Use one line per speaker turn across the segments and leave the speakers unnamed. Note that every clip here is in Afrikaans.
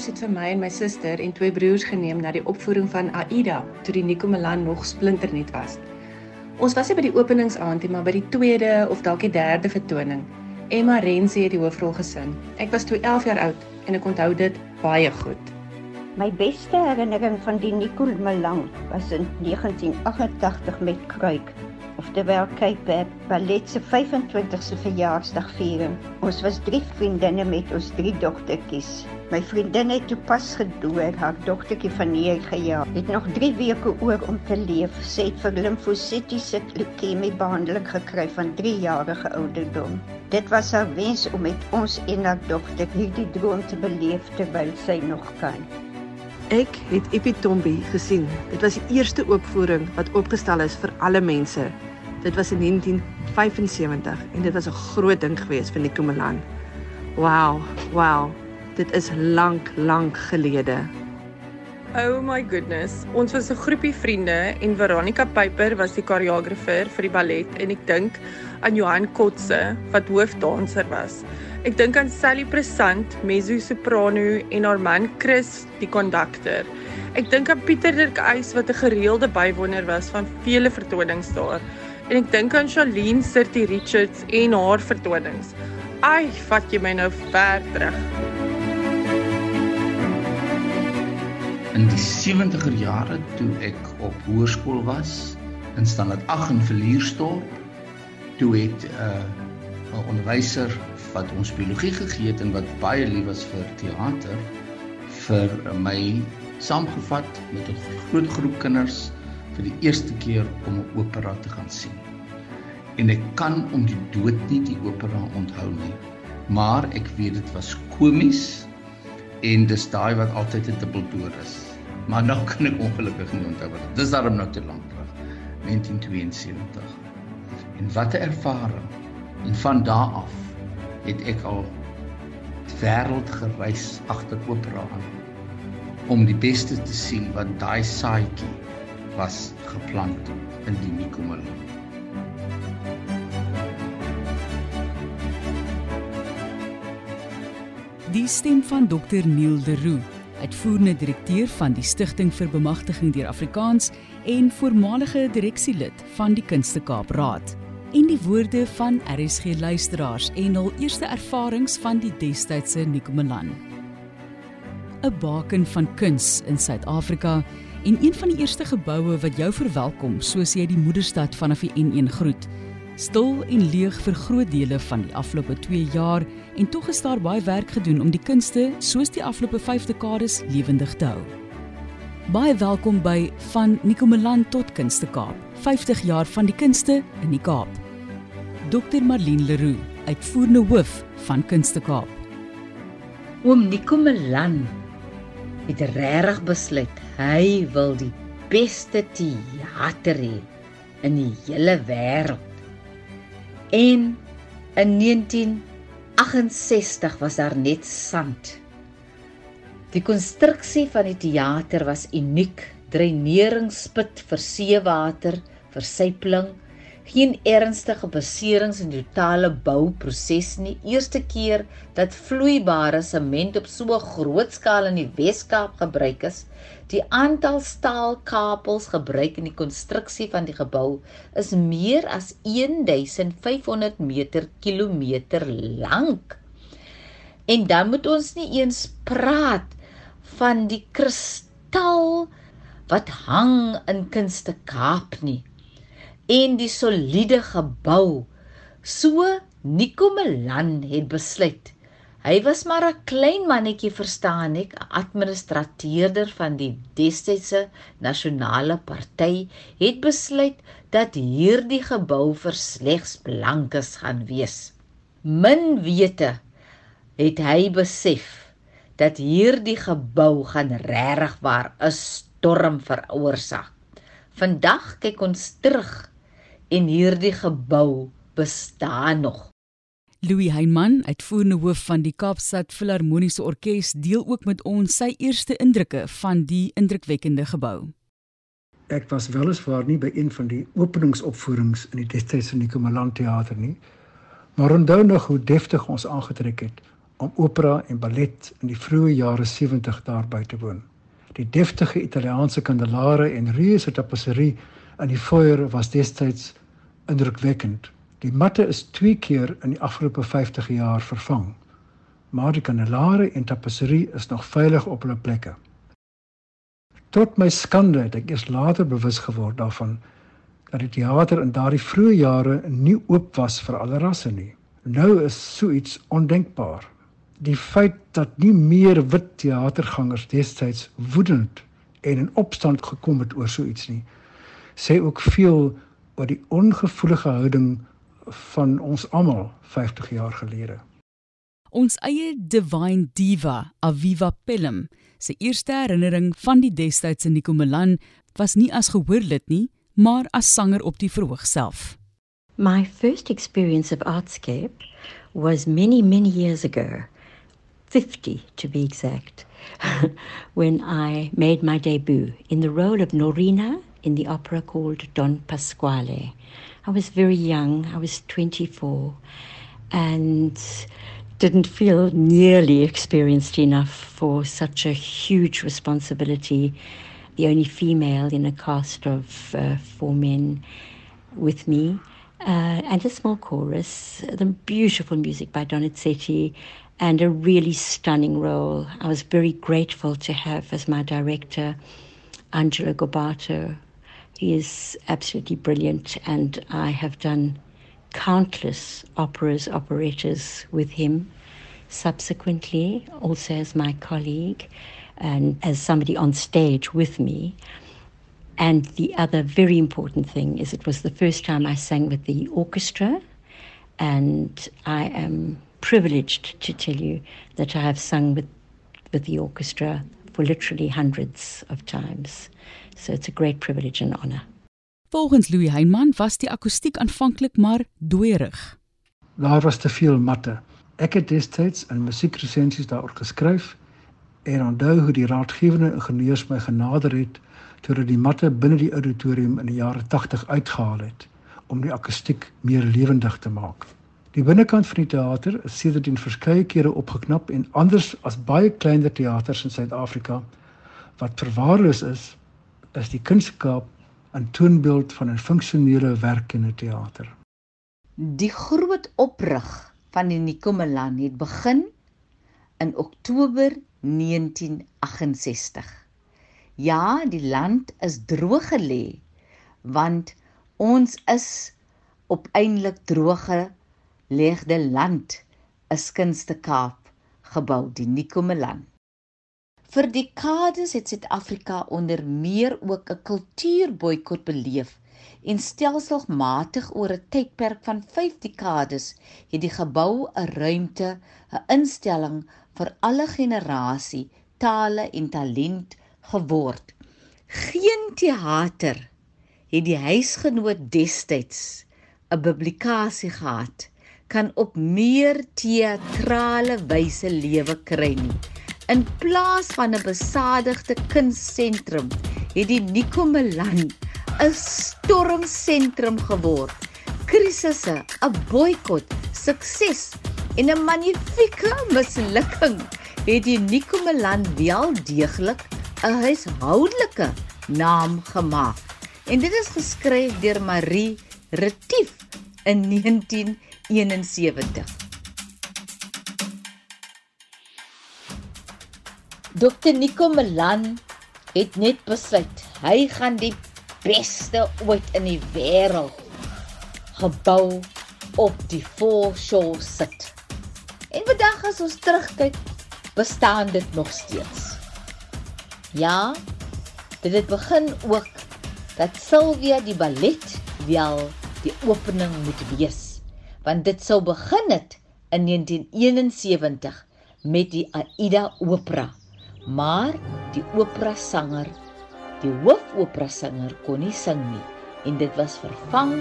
ouers het vir my en my suster en twee broers geneem na die opvoering van Aida toe die Nico Milan nog splinternuut was. Ons was nie by die openingsaand nie, maar by die tweede of dalk die derde vertoning. Emma Rensie het die hoofrol gesing. Ek was toe 11 jaar oud en ek onthou dit baie goed.
My beste herinnering van die Nicole Malang was in 1988 met Kruik, oftewel Cape Ballet se 25ste verjaarsdag viering. Ons was drie vriendinne met ons drie dogtertjies. My vriendin het toe pas gedoor, haar dogtertjie van 9 jaar. Het nog 3 weke oor om te leef. Sy het vir limfositiese leukemie behandeling gekry van 3 jarige ouderdom. Dit was haar wens om met ons en haar dogter hierdie droom te beleef terwyl sy nog kan.
Ek het Epitombi gesien. Dit was die eerste opvoering wat opgestel is vir alle mense. Dit was in 1975 en dit was 'n groot ding geweest vir Nico Milan. Wow, wow. Dit is lank, lank gelede.
Oh my goodness. Ons was 'n groepie vriende en Veronica Piper was die koreografer vir die ballet en ek dink aan Johan Kotse wat hoofdanser was. Ek dink aan Sally Presant, mezzo soprano en haar man Chris, die kondukteur. Ek dink aan Pieter Dirk Eis wat 'n gereelde bywoner was van vele vertonings daar. En ek dink aan Charlene Sirty Richards en haar vertonings. Ai, vat jy my nou ver terug.
In die 70er jare toe ek op hoërskool was in standaard 8 in Villiersdorp, toe het 'n uh, 'n onderwyser wat ons biologie gegee het en wat baie lief was vir teater vir my saamgevat met 'n groot groep kinders vir die eerste keer om 'n opera te gaan sien. En ek kan om die dood nie die opera onthou nie, maar ek weet dit was komies en dis daai wat altyd 'n dubbeldoor is. Maar nou kan ek ongelukkig nie onthou wat. Dis daarom nou te lank terug. 1972. En wat 'n ervaring. En van daardie af het ek al wêreld gereis agter opera aan om die beste te sien wat daai saadjie was geplant in die Nikomel.
Die stem van Dr Neil Leroux, uitvoerende direkteur van die Stichting vir Bemagtiging deur Afrikaans en voormalige direksielid van die Kunste Kaap Raad en die woorde van RSG luisteraars en hul eerste ervarings van die destydse Nikomelan. 'n Baken van kuns in Suid-Afrika en een van die eerste geboue wat jou verwelkom soos jy die moederstad vanaf die N1 groet. Stil en leeg vir groot dele van die afgelope 2 jaar en tog is daar baie werk gedoen om die kunste soos die afgelope 5 dekades lewendig te hou. Baie welkom by van Nikomelan tot Kunste Kaap. 50 jaar van die kunste in die Kaap. Dr Marlene Leroux, uitvoerende hoof van Kunste Kaap.
Oom Nikomelan het regtig besluit hy wil die beste teater hê in die hele wêreld. En in 1968 was daar net sand. Die konstruksie van die teater was uniek, dreineringsput vir seewater, versypeling geen ernstige beserings in die totale bouproses nie. Eerste keer dat vloeibare sement op so 'n groot skaal in die Weskaap gebruik is. Die aantal staalkabels gebruik in die konstruksie van die gebou is meer as 1500 meter kilometer lank. En dan moet ons nie eens praat van die kristal wat hang in Kunste Kaap nie en die soliede gebou. So Nico Melan het besluit. Hy was maar 'n klein mannetjie verstaan ek, administrateurder van die destydse nasionale party, het besluit dat hierdie gebou vir slegs blankes gaan wees. Min wete het hy besef dat hierdie gebou gaan regtig waar 'n storm veroorsaak. Vandag kyk ons terug en hierdie gebou bestaan nog.
Louis Heinman, uitvoerende hoof van die Kaapstad Filharmoniese Orkees, deel ook met ons sy eerste indrukke van die indrukwekkende gebou.
Ek was weliswaar nie by een van die openingsopvoerings in die destydse Nikomeland teater nie, maar onthou nog hoe deftig ons aangetrek het om opera en ballet in die vroeë jare 70 daarby te woon. Die deftige Italiaanse kandelare en reuse tapisserie in die foyer was destyds indrukwekkend. Die matte is twee keer in die afgelope 50 jaar vervang. Maar die kandelare en tapisserie is nog veilig op hulle plekke. Tot my skande het ek eers later bewus geword daarvan dat die teater in daardie vroeë jare nie oop was vir alle rasse nie. Nou is so iets ondenkbaar. Die feit dat nie meer wit teatergangers destyds woedend en in opstand gekom het oor so iets nie, sê ook veel oor die ongevoelige houding van ons almal 50 jaar gelede.
Ons eie divine diva, Aviva Pelham, se eerste herinnering van die destydse Nico Milan was nie as gehoorlid nie, maar as sanger op die verhoog self.
My first experience of Artscape was many, many years ago, 50 to be exact, when I made my debut in the role of Norina in the opera called Don Pasquale. I was very young, I was 24, and didn't feel nearly experienced enough for such a huge responsibility. The only female in a cast of uh, four men with me, uh, and a small chorus, the beautiful music by Donizetti, and a really stunning role. I was very grateful to have as my director Angela Gobato. He is absolutely brilliant, and I have done countless operas, operettas with him. Subsequently, also as my colleague and as somebody on stage with me. And the other very important thing is it was the first time I sang with the orchestra, and I am privileged to tell you that I have sung with, with the orchestra for literally hundreds of times. So it's a great privilege and honor.
Volgens Louis Heinman was die akoestiek aanvanklik maar dooierig.
Daar was te veel matte. Ek het destyds in musiekresensies daaroor geskryf en onthou hoe die raadgewende ingenieurs my genader het terwyl die matte binne die auditorium in die jare 80 uitgehaal het om die akoestiek meer lewendig te maak. Die binnekant van die teater is sedertdien verskeie kere opgeknap en anders as baie kleiner teaters in Suid-Afrika wat verwaarloos is, is die Kunskaap 'n toonbeeld van 'n funksionele werkende teater.
Die groot oprig van die Nikomelan het begin in Oktober 1968. Ja, die land is droog gelê want ons is op eindelik droge legde land is kunste Kaap gebou die Nikomelan. Vir dekades het Suid-Afrika onder meer ook 'n kultuurboikot beleef en stelselmatig oor 'n tydperk van 5 dekades het die gebou 'n ruimte, 'n instelling vir alle generasie, tale en talent geword. Geen teater het die huisgenoot destyds 'n publikasie gehad kan op meer teatrale wyse lewe kry nie. In plaas van 'n besadigde kunstsentrum het die Nico Milan 'n stormsentrum geword. Krisisse, 'n boikot, sukses en 'n magnifieke mislukking het die Nico Milan wel deeglik 'n huishoudelike naam gemaak. En dit is geskryf deur Marie Retief in 1971. Dr Nico Milan het net besluit hy gaan die beste ooit in die wêreld gebou op die foreshore sit. En vandag as ons terugkyk, bestaan dit nog steeds. Ja, dit het begin ook dat Sylvia die ballet wel die opening moet wees, want dit sou begin het in 1971 met die Aida opera. Maar die opera sanger, die hoofopera sanger kon nie sing nie en dit was vervang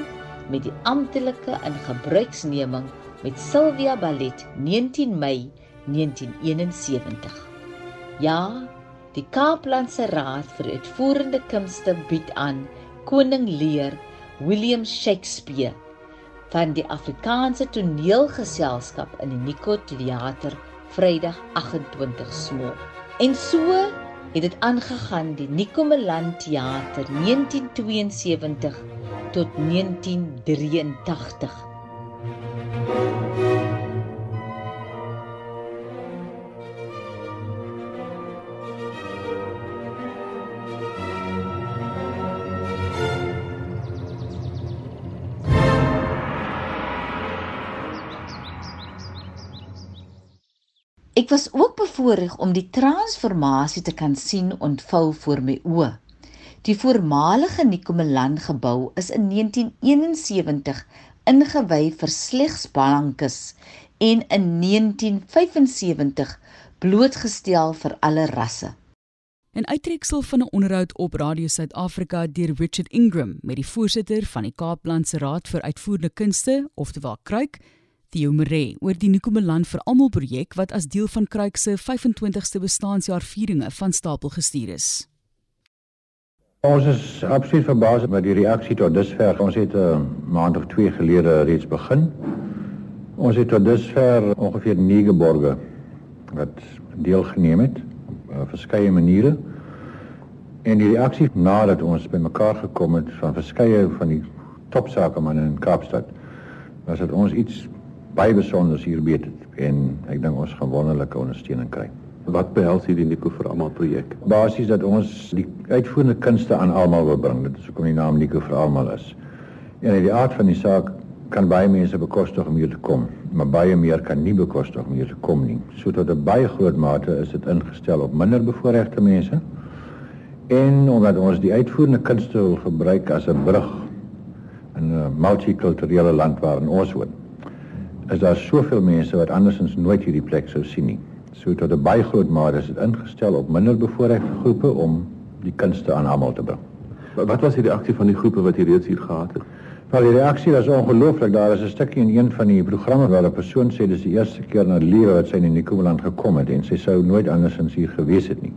met die amptelike ingebruiksneming met Sylvia Ballet 19 Mei 1971. Ja, Die Kaaplandse Raad vir Uitvoerende Kunste bied aan Koning Lear William Shakespeare van die Afrikaanse Toneelgeselskap in die Nico Theater Vrydag 28 Smol. En so het dit aangegaan die Nikomeland Theater 1972 tot 1983. Ek was ook bevoorreg om die transformasie te kan sien ontvou voor my oë. Die voormalige Nikomelan gebou is in 1971 ingewy vir slegs blankes en in 1975 blootgestel vir alle rasse.
'n Uittreksel van 'n onderhoud op Radio Suid-Afrika deur Richard Ingram met die voorsitter van die Kaaplandse Raad vir Uitvoerende Kunste, oftewel Kruik, Theo Maree oor die Nikomelan vir almal projek wat as deel van Kruik se 25ste bestaanjaar vieringe van stapel gestuur is.
Ons is absoluut verbaas met die reaksie tot dusver. Ons het 'n uh, maand of 2 gelede reeds begin. Ons het tot dusver ongeveer 9 borge wat deelgeneem het op uh, verskeie maniere. En die reaksie nadat ons bymekaar gekom het van verskeie van die topsakemanne in Kaapstad was dit ons iets baie besonder hier weet het en ek dink ons gaan wonderlike ondersteuning kry.
Wat behels hierdie Nico vir almal projek?
Basies dat ons die uitvoerende kunste aan almal wil bring. Dit is hoekom die naam Nico vir almal is. En in die aard van die saak kan baie mense bekostig om hier te kom, maar baie meer kan nie bekostig om hier te kom nie. So tot 'n baie groot mate is dit ingestel op minder bevoorregte mense. En omdat ons die uitvoerende kunste wil gebruik as 'n brug in 'n multikulturele land waarin ons woon is daar soveel mense wat andersins nooit hierdie plek sou sien nie. So tot 'n baie groot mate is dit ingestel op minder bevoorregte groepe om die kunste aan almal te bring.
Wat was die reaksie van die groepe wat hier reeds hier gehad het?
Wel die reaksie was ongelooflik. Daar is 'n stukkie in een van die programme waar 'n persoon sê dis die eerste keer in haar lewe wat sy in Nikomeland gekom het en sy sou nooit andersins hier gewees het nie.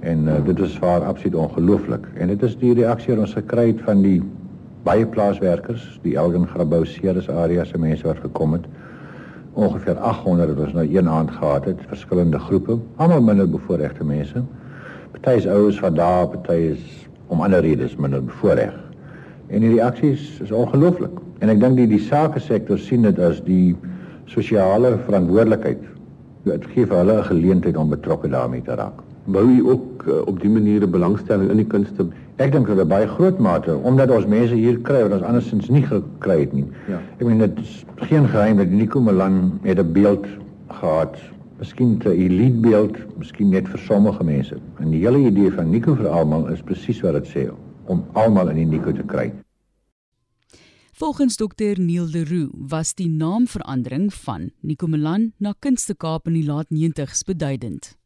En uh, dit is vir haar absoluut ongelooflik. En dit is die reaksie wat ons gekry het van die baie plaaswerkers, die Elgin Grabouw Ceres area se mense wat gekom het ongeveer 800 wat ons nou een aand gehad het, verskillende groepe, almal minder bevoorregte mense. Party is ouers van daar, party is om ander redes minder bevoorreg. En die reaksies is ongelooflik. En ek dink die die sake sektor sien dit as die sosiale verantwoordelikheid. Dit gee vir hulle 'n geleentheid om betrokke daarmee te raak.
Bou jy ook uh, op die maniere belangstelling in die kunste
Ek dink dat baie groot mate omdat ons mense hier kry wat ons andersins nie gekry het nie. Ja. Ek meen dit is geen geheim dat Nico Malan het 'n beeld gehad, miskien 'n elite beeld, miskien net vir sommige mense. En die hele idee van Nico vir almal is presies wat dit sê, om almal in die Nico te kry.
Volgens dokter Neil Leroux was die naamverandering van Nico Malan na Kunste Kaap in die laat 90's beduidend.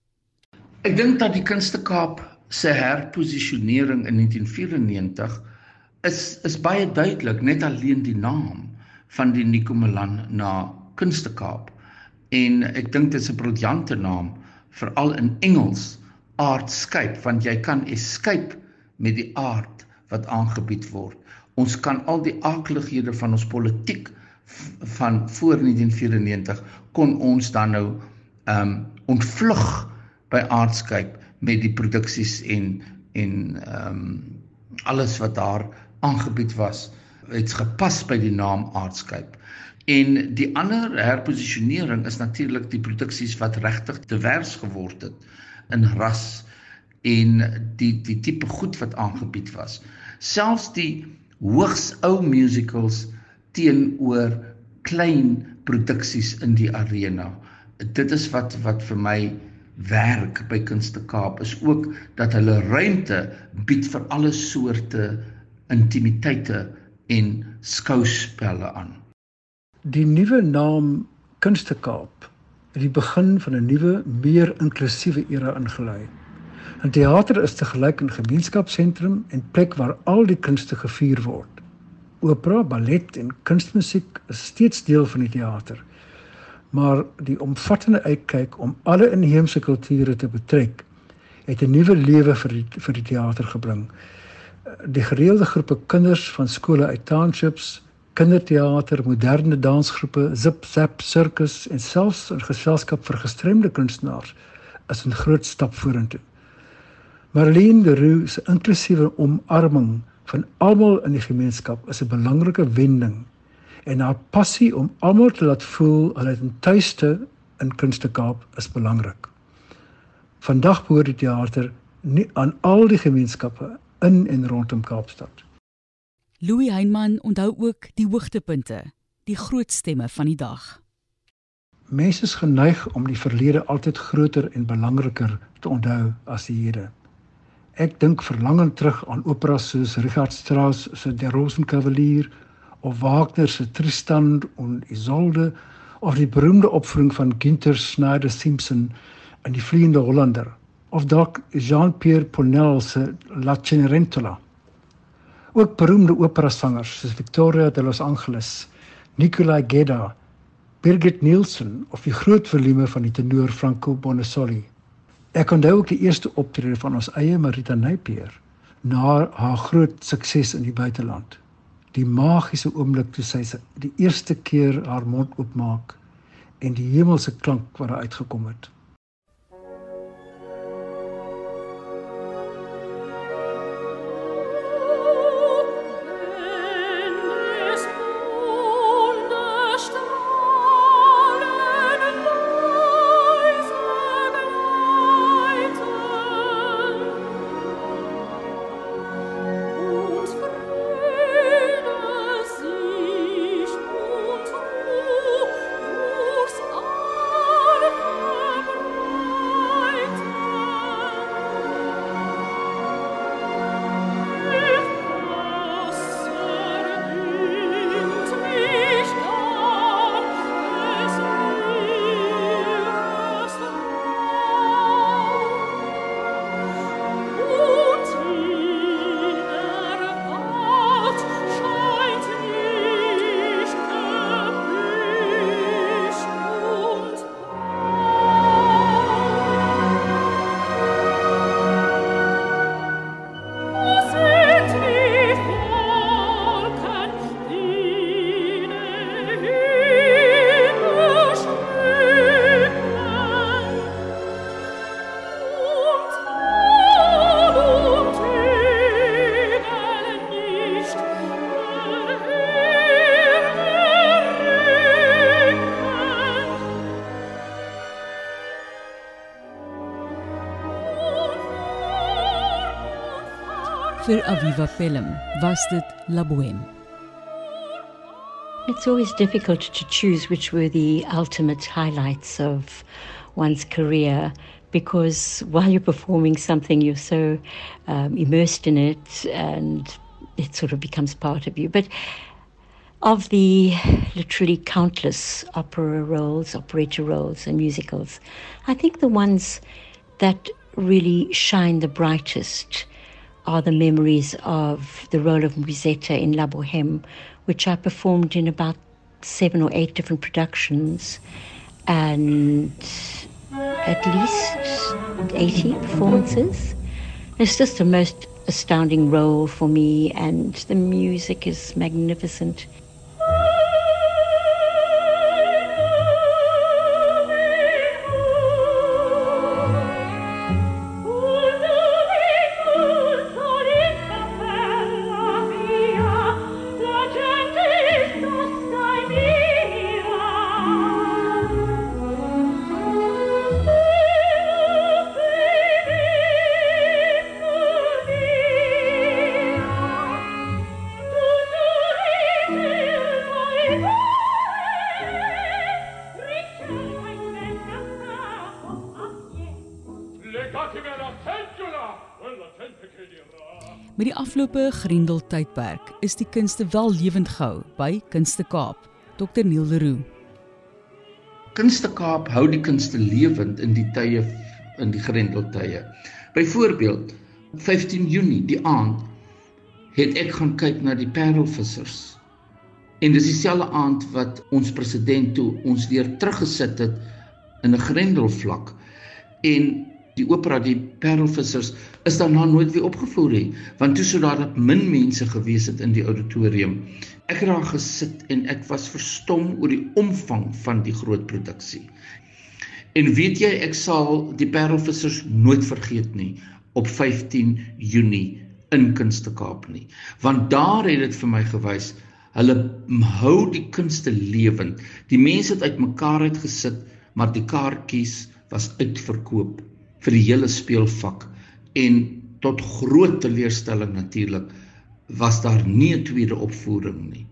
Ek dink dat die Kunste Kaap se herposisionering in 1994 is is baie duidelik net alleen die naam van die Nikomelan na Kunstekaap en ek dink dit is 'n briljante naam veral in Engels aardskyp want jy kan escape met die aard wat aangebied word. Ons kan al die aaklighede van ons politiek van voor 1994 kon ons dan nou ehm um, ontvlug by aardskyp met die produksies en en ehm um, alles wat daar aangebied was het gepas by die naam Aardskype. En die ander herposisionering is natuurlik die produksies wat regtig te vers geword het in ras en die die tipe goed wat aangebied was. Selfs die hoogs ou musicals teenoor klein produksies in die arena. Dit is wat wat vir my werk by Kunste Kaap is ook dat hulle ruimte bied vir alle soorte intimiteite en skouspelle aan.
Die nuwe naam Kunste Kaap het die begin van 'n nuwe, meer inklusiewe era ingelei. 'n Teater is te gelyk 'n gemeenskapsentrum en plek waar al die kunste gevier word. Opera, ballet en kunstmusiek is steeds deel van die teater maar die omvattende uitkyk om alle inheemse kulture te betrek het 'n nuwe lewe vir die, vir die teater gebring. Die gereelde groepe kinders van skole uit townships, kinderteater, moderne dansgroepe, zip zap sirkus en selfs 'n geselskap vir gestremde kunstenaars is 'n groot stap vorentoe. Marlene de Roux se inklusiewe omarming van almal in die gemeenskap is 'n belangrike wending en haar passie om almal te laat voel hulle het 'n tuiste in Kunste Kaap is belangrik. Vandag behoort die teater nie aan al die gemeenskappe in en rondom Kaapstad.
Louis Heinman onthou ook die hoogtepunte, die groot stemme van die dag.
Mense is geneig om die verlede altyd groter en belangriker te onthou as die hede. Ek dink verlangend terug aan operas soos Richard Strauss se Der Rosenkavalier of Wagner se Tristan und Isolde of die beroemde opvoering van Günther Snyder Simpson in Die Vliegende Hollander of dalk Jean-Pierre Pournel se La Cenerentola. Ook beroemde operasangers soos Victoria de los Angeles, Nicolai Gedda, Birgit Nielsen of die groot volume van die tenor Franco Bonassoli. Ek onthou ook die eerste optrede van ons eie Marita Napier na haar groot sukses in die buiteland. Die magiese oomblik toe sy die eerste keer haar mond oopmaak en die hemelse klank wat daar uitgekom het.
Pelham was dit La Bohème.
It's always difficult to choose which were the ultimate highlights of one's career because while you're performing something, you're so um, immersed in it and it sort of becomes part of you. But of the literally countless opera roles, operetta roles, and musicals, I think the ones that really shine the brightest are the memories of the role of Musetta in La Bohème, which I performed in about seven or eight different productions and at least 80 performances. It's just the most astounding role for me, and the music is magnificent.
Met die afgelope Grendel tydperk is die kunste wel lewend gehou by Kunste Kaap. Dr Neil Leroux.
Kunste Kaap hou die kunste lewend in die tye in die Grendel tye. Byvoorbeeld 15 Junie die aand het ek gaan kyk na die Parelvissers. En dis dieselfde aand wat ons president toe ons weer teruggesit het in 'n Grendelvlak en Die opera die Parelvissers is daarna nooit weer opgevoer nie, want toe sou daar min mense gewees het in die auditorium. Ek het daar gesit en ek was verstom oor die omvang van die groot produksie. En weet jy, ek sal die Parelvissers nooit vergeet nie op 15 Junie in Kunste Kaap nie. Want daar het dit vir my gewys hulle hou die kunste lewend. Die mense het uitmekaar uitgesit, maar die kaartjies was uitverkoop vir die hele speelvak en tot groot teleurstelling natuurlik was daar nie 'n tweede opvoering nie.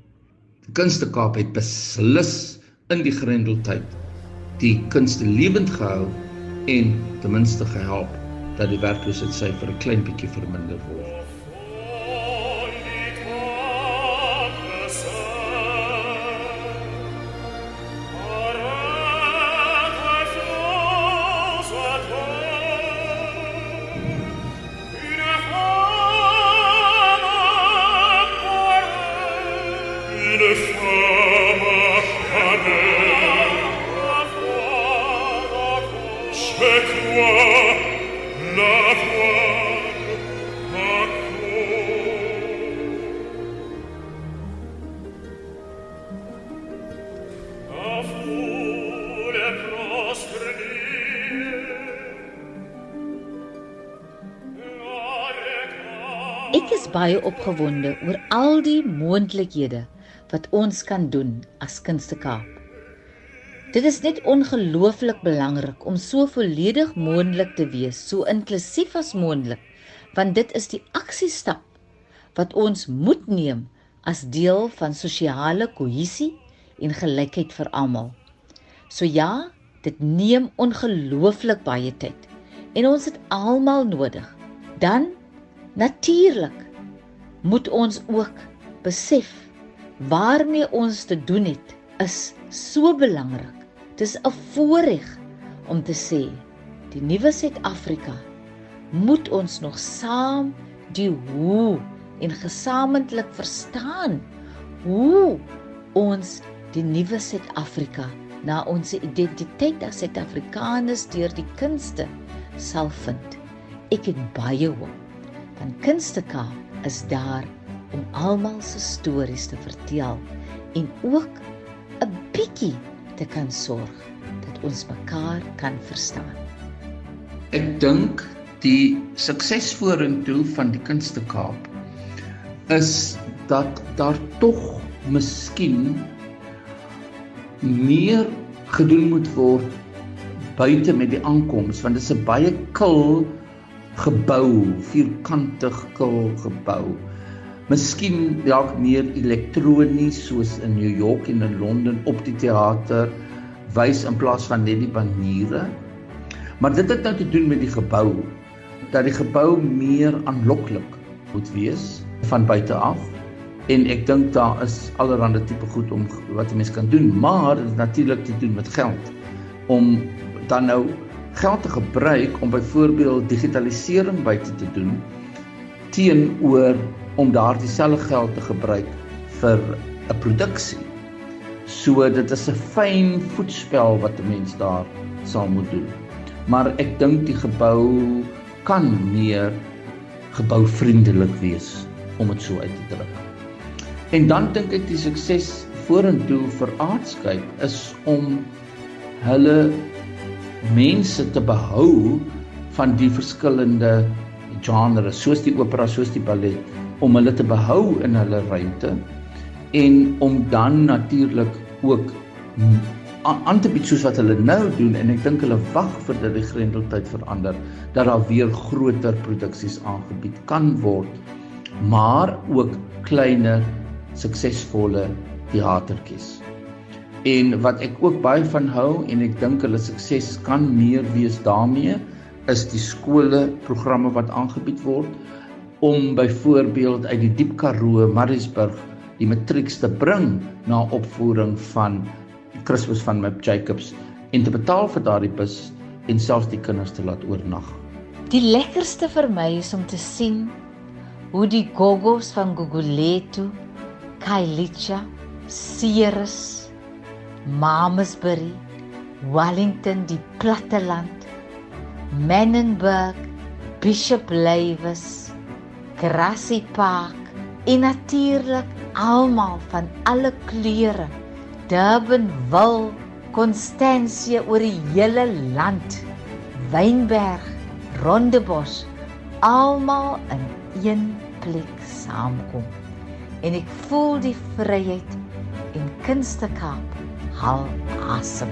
Die Kunste Kaap het beslis in die Grendeltyd die kunste lewend gehou en ten minste gehelp dat die werkloosheidsyfer 'n klein bietjie verminder word.
Baie opgewonde oor al die moontlikhede wat ons kan doen as Kunste Kaap. Dit is net ongelooflik belangrik om so volledig moontlik te wees, so inklusief as moontlik, want dit is die aksiestap wat ons moet neem as deel van sosiale kohesie en gelykheid vir almal. So ja, dit neem ongelooflik baie tyd en ons het almal nodig. Dan Natuurlik moet ons ook besef waarmee ons te doen het is so belangrik. Dis 'n voorreg om te sê die nuwe Suid-Afrika moet ons nog saam die hoe en gesamentlik verstaan hoe ons die nuwe Suid-Afrika na ons identiteit as Suid-Afrikaners deur die kunste sal vind. Ek het baie hoop van Kunste Kaap is daar om almal se stories te vertel en ook 'n bietjie te kan sorg dat ons mekaar kan verstaan.
Ek dink die sukses vorentoe van die Kunste Kaap is dat daar tog miskien meer gedoen moet word buite met die aankoms want dit is 'n baie kil gebou, vierkantig kil gebou. Miskien dalk meer elektronies soos in New York en in Londen op die teater wys in plaas van net die baniere. Maar dit het nou te doen met die gebou dat die gebou meer aanloklik moet wees van buite af. En ek dink daar is allerlei tipe goed om wat 'n mens kan doen, maar dit natuurlik te doen met geld om dan nou geld te gebruik om byvoorbeeld digitalisering buite te doen teenoor om daardie selfde geld te gebruik vir 'n produksie. So dit is 'n fyn voetspel wat 'n mens daar sal moet doen. Maar ek dink die gebou kan meer gebouvriendelik wees om dit so uit te druk. En dan dink ek die sukses vorentoe vir Aardskyk is om hulle mense te behou van die verskillende genres soos die opera, soos die ballet om hulle te behou in hulle ruimte en om dan natuurlik ook aan te bied soos wat hulle nou doen en ek dink hulle wag vir dat die grendeltyd verander dat daar weer groter produksies aangebied kan word maar ook kleiner suksesvolle teatertjies. En wat ek ook baie van hou en ek dink hulle sukses kan meer wees daarmee is die skole programme wat aangebied word om byvoorbeeld uit die Diep Karoo, Mariesburg die matrieks te bring na opvoering van Christus van Map Jacobs en te betaal vir daardie bus en selfs die kinders te laat oornag.
Die lekkerste vir my is om te sien hoe die gogos van Guguletu, Kailicha, Ceres Mamasbury, Wellington, die platteland, Menenberg, Bishop Lywes, Grassy Park en natuurlik almal van alle kleure. Durbanville, Constantia oor die hele land. Wynberg, Rondebos, almal in een plek saamkom. En ek voel die vryheid en kunstekaap haal how awesome.